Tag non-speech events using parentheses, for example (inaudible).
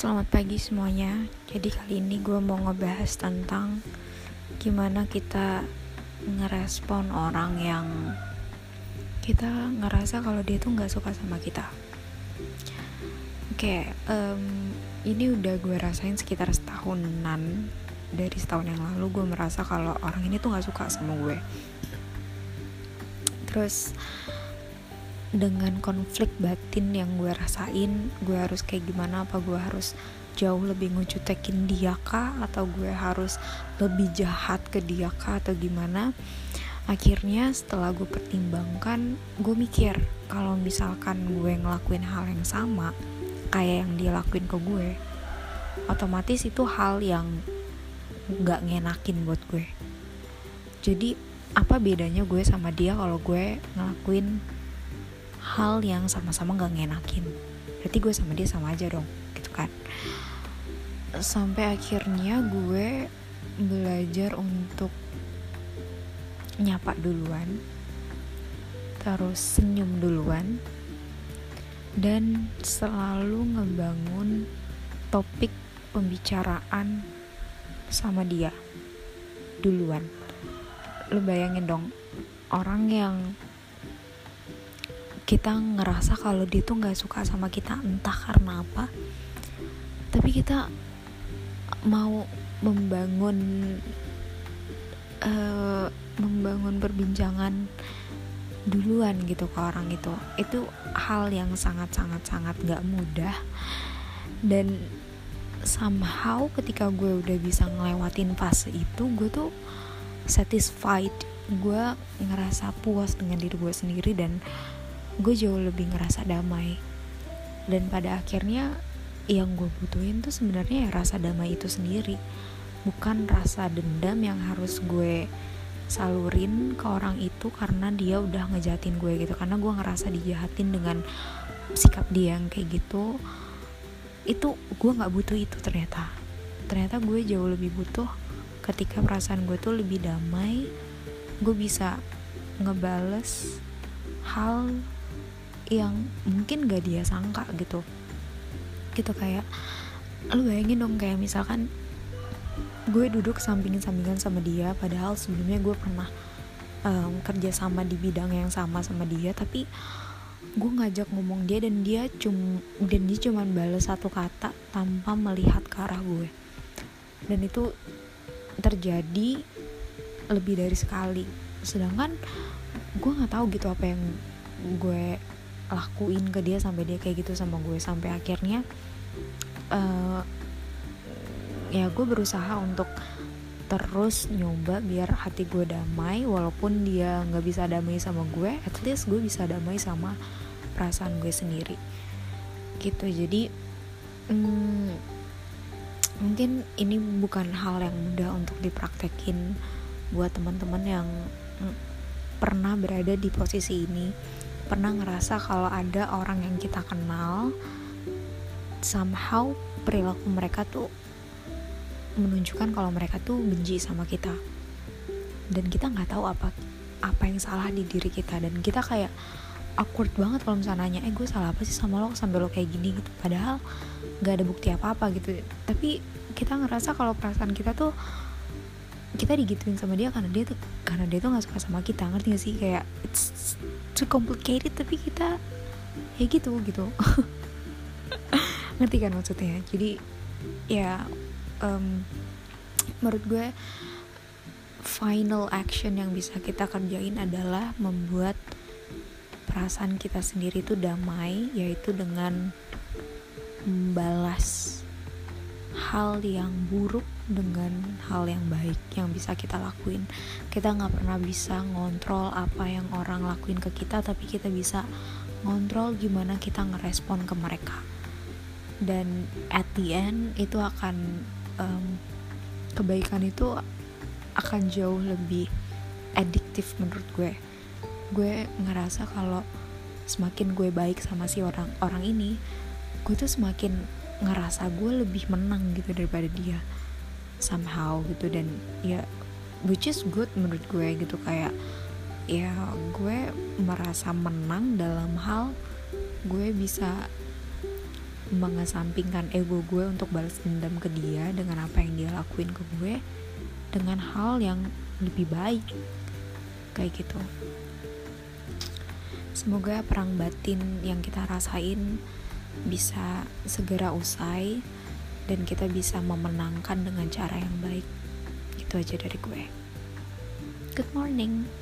Selamat pagi semuanya. Jadi kali ini gue mau ngebahas tentang gimana kita ngerespon orang yang kita ngerasa kalau dia tuh nggak suka sama kita. Oke, um, ini udah gue rasain sekitar setahunan dari setahun yang lalu gue merasa kalau orang ini tuh nggak suka sama gue. Terus dengan konflik batin yang gue rasain gue harus kayak gimana? Apa gue harus jauh lebih ngejutekin dia kah? Atau gue harus lebih jahat ke dia kah? Atau gimana? Akhirnya setelah gue pertimbangkan gue mikir kalau misalkan gue ngelakuin hal yang sama kayak yang dia lakuin ke gue otomatis itu hal yang nggak ngenakin buat gue. Jadi apa bedanya gue sama dia kalau gue ngelakuin hal yang sama-sama gak ngenakin. Berarti gue sama dia sama aja dong gitu kan? Sampai akhirnya gue belajar untuk nyapa duluan terus senyum duluan dan selalu ngebangun topik pembicaraan sama dia duluan. Lo bayangin dong orang yang kita ngerasa kalau dia tuh nggak suka sama kita entah karena apa. Tapi kita mau membangun uh, membangun perbincangan duluan gitu ke orang itu. Itu hal yang sangat sangat sangat nggak mudah. Dan somehow ketika gue udah bisa ngelewatin fase itu gue tuh satisfied. Gue ngerasa puas dengan diri gue sendiri dan gue jauh lebih ngerasa damai. Dan pada akhirnya yang gue butuhin tuh sebenarnya ya rasa damai itu sendiri. Bukan rasa dendam yang harus gue salurin ke orang itu karena dia udah ngejahatin gue gitu. Karena gue ngerasa dijahatin dengan sikap dia yang kayak gitu. Itu gue nggak butuh itu ternyata. Ternyata gue jauh lebih butuh ketika perasaan gue tuh lebih damai gue bisa ngebales hal yang mungkin gak dia sangka gitu. Gitu kayak lu bayangin dong kayak misalkan gue duduk sampingin-sampingan sama dia padahal sebelumnya gue pernah um, kerja sama di bidang yang sama sama dia tapi gue ngajak ngomong dia dan dia cum dan dia cuman balas satu kata tanpa melihat ke arah gue. Dan itu terjadi lebih dari sekali. Sedangkan gue nggak tahu gitu apa yang gue lakuin ke dia sampai dia kayak gitu sama gue. Sampai akhirnya uh, ya gue berusaha untuk terus nyoba biar hati gue damai walaupun dia nggak bisa damai sama gue at least gue bisa damai sama perasaan gue sendiri. Gitu. Jadi hmm, mungkin ini bukan hal yang mudah untuk dipraktekin buat teman-teman yang mm, pernah berada di posisi ini pernah ngerasa kalau ada orang yang kita kenal somehow perilaku mereka tuh menunjukkan kalau mereka tuh benci sama kita. Dan kita nggak tahu apa apa yang salah di diri kita. Dan kita kayak awkward banget kalau misalnya nanya eh gue salah apa sih sama lo sampai lo kayak gini? Gitu. Padahal nggak ada bukti apa apa gitu. Tapi kita ngerasa kalau perasaan kita tuh kita digituin sama dia karena dia tuh karena dia tuh nggak suka sama kita. Ngerti gak sih? Kayak it's complicated tapi kita ya gitu gitu. (laughs) Ngerti kan maksudnya? Jadi ya um, menurut gue final action yang bisa kita kerjain adalah membuat perasaan kita sendiri itu damai yaitu dengan membalas hal yang buruk dengan hal yang baik yang bisa kita lakuin. Kita nggak pernah bisa ngontrol apa yang orang lakuin ke kita tapi kita bisa ngontrol gimana kita ngerespon ke mereka. Dan at the end itu akan um, kebaikan itu akan jauh lebih adiktif menurut gue. Gue ngerasa kalau semakin gue baik sama si orang orang ini gue tuh semakin ngerasa gue lebih menang gitu daripada dia somehow gitu. Dan ya which is good menurut gue gitu. Kayak ya gue merasa menang dalam hal gue bisa mengesampingkan ego gue untuk balas dendam ke dia dengan apa yang dia lakuin ke gue dengan hal yang lebih baik. Kayak gitu. Semoga perang batin yang kita rasain bisa segera usai dan kita bisa memenangkan dengan cara yang baik. Itu aja dari gue. Good morning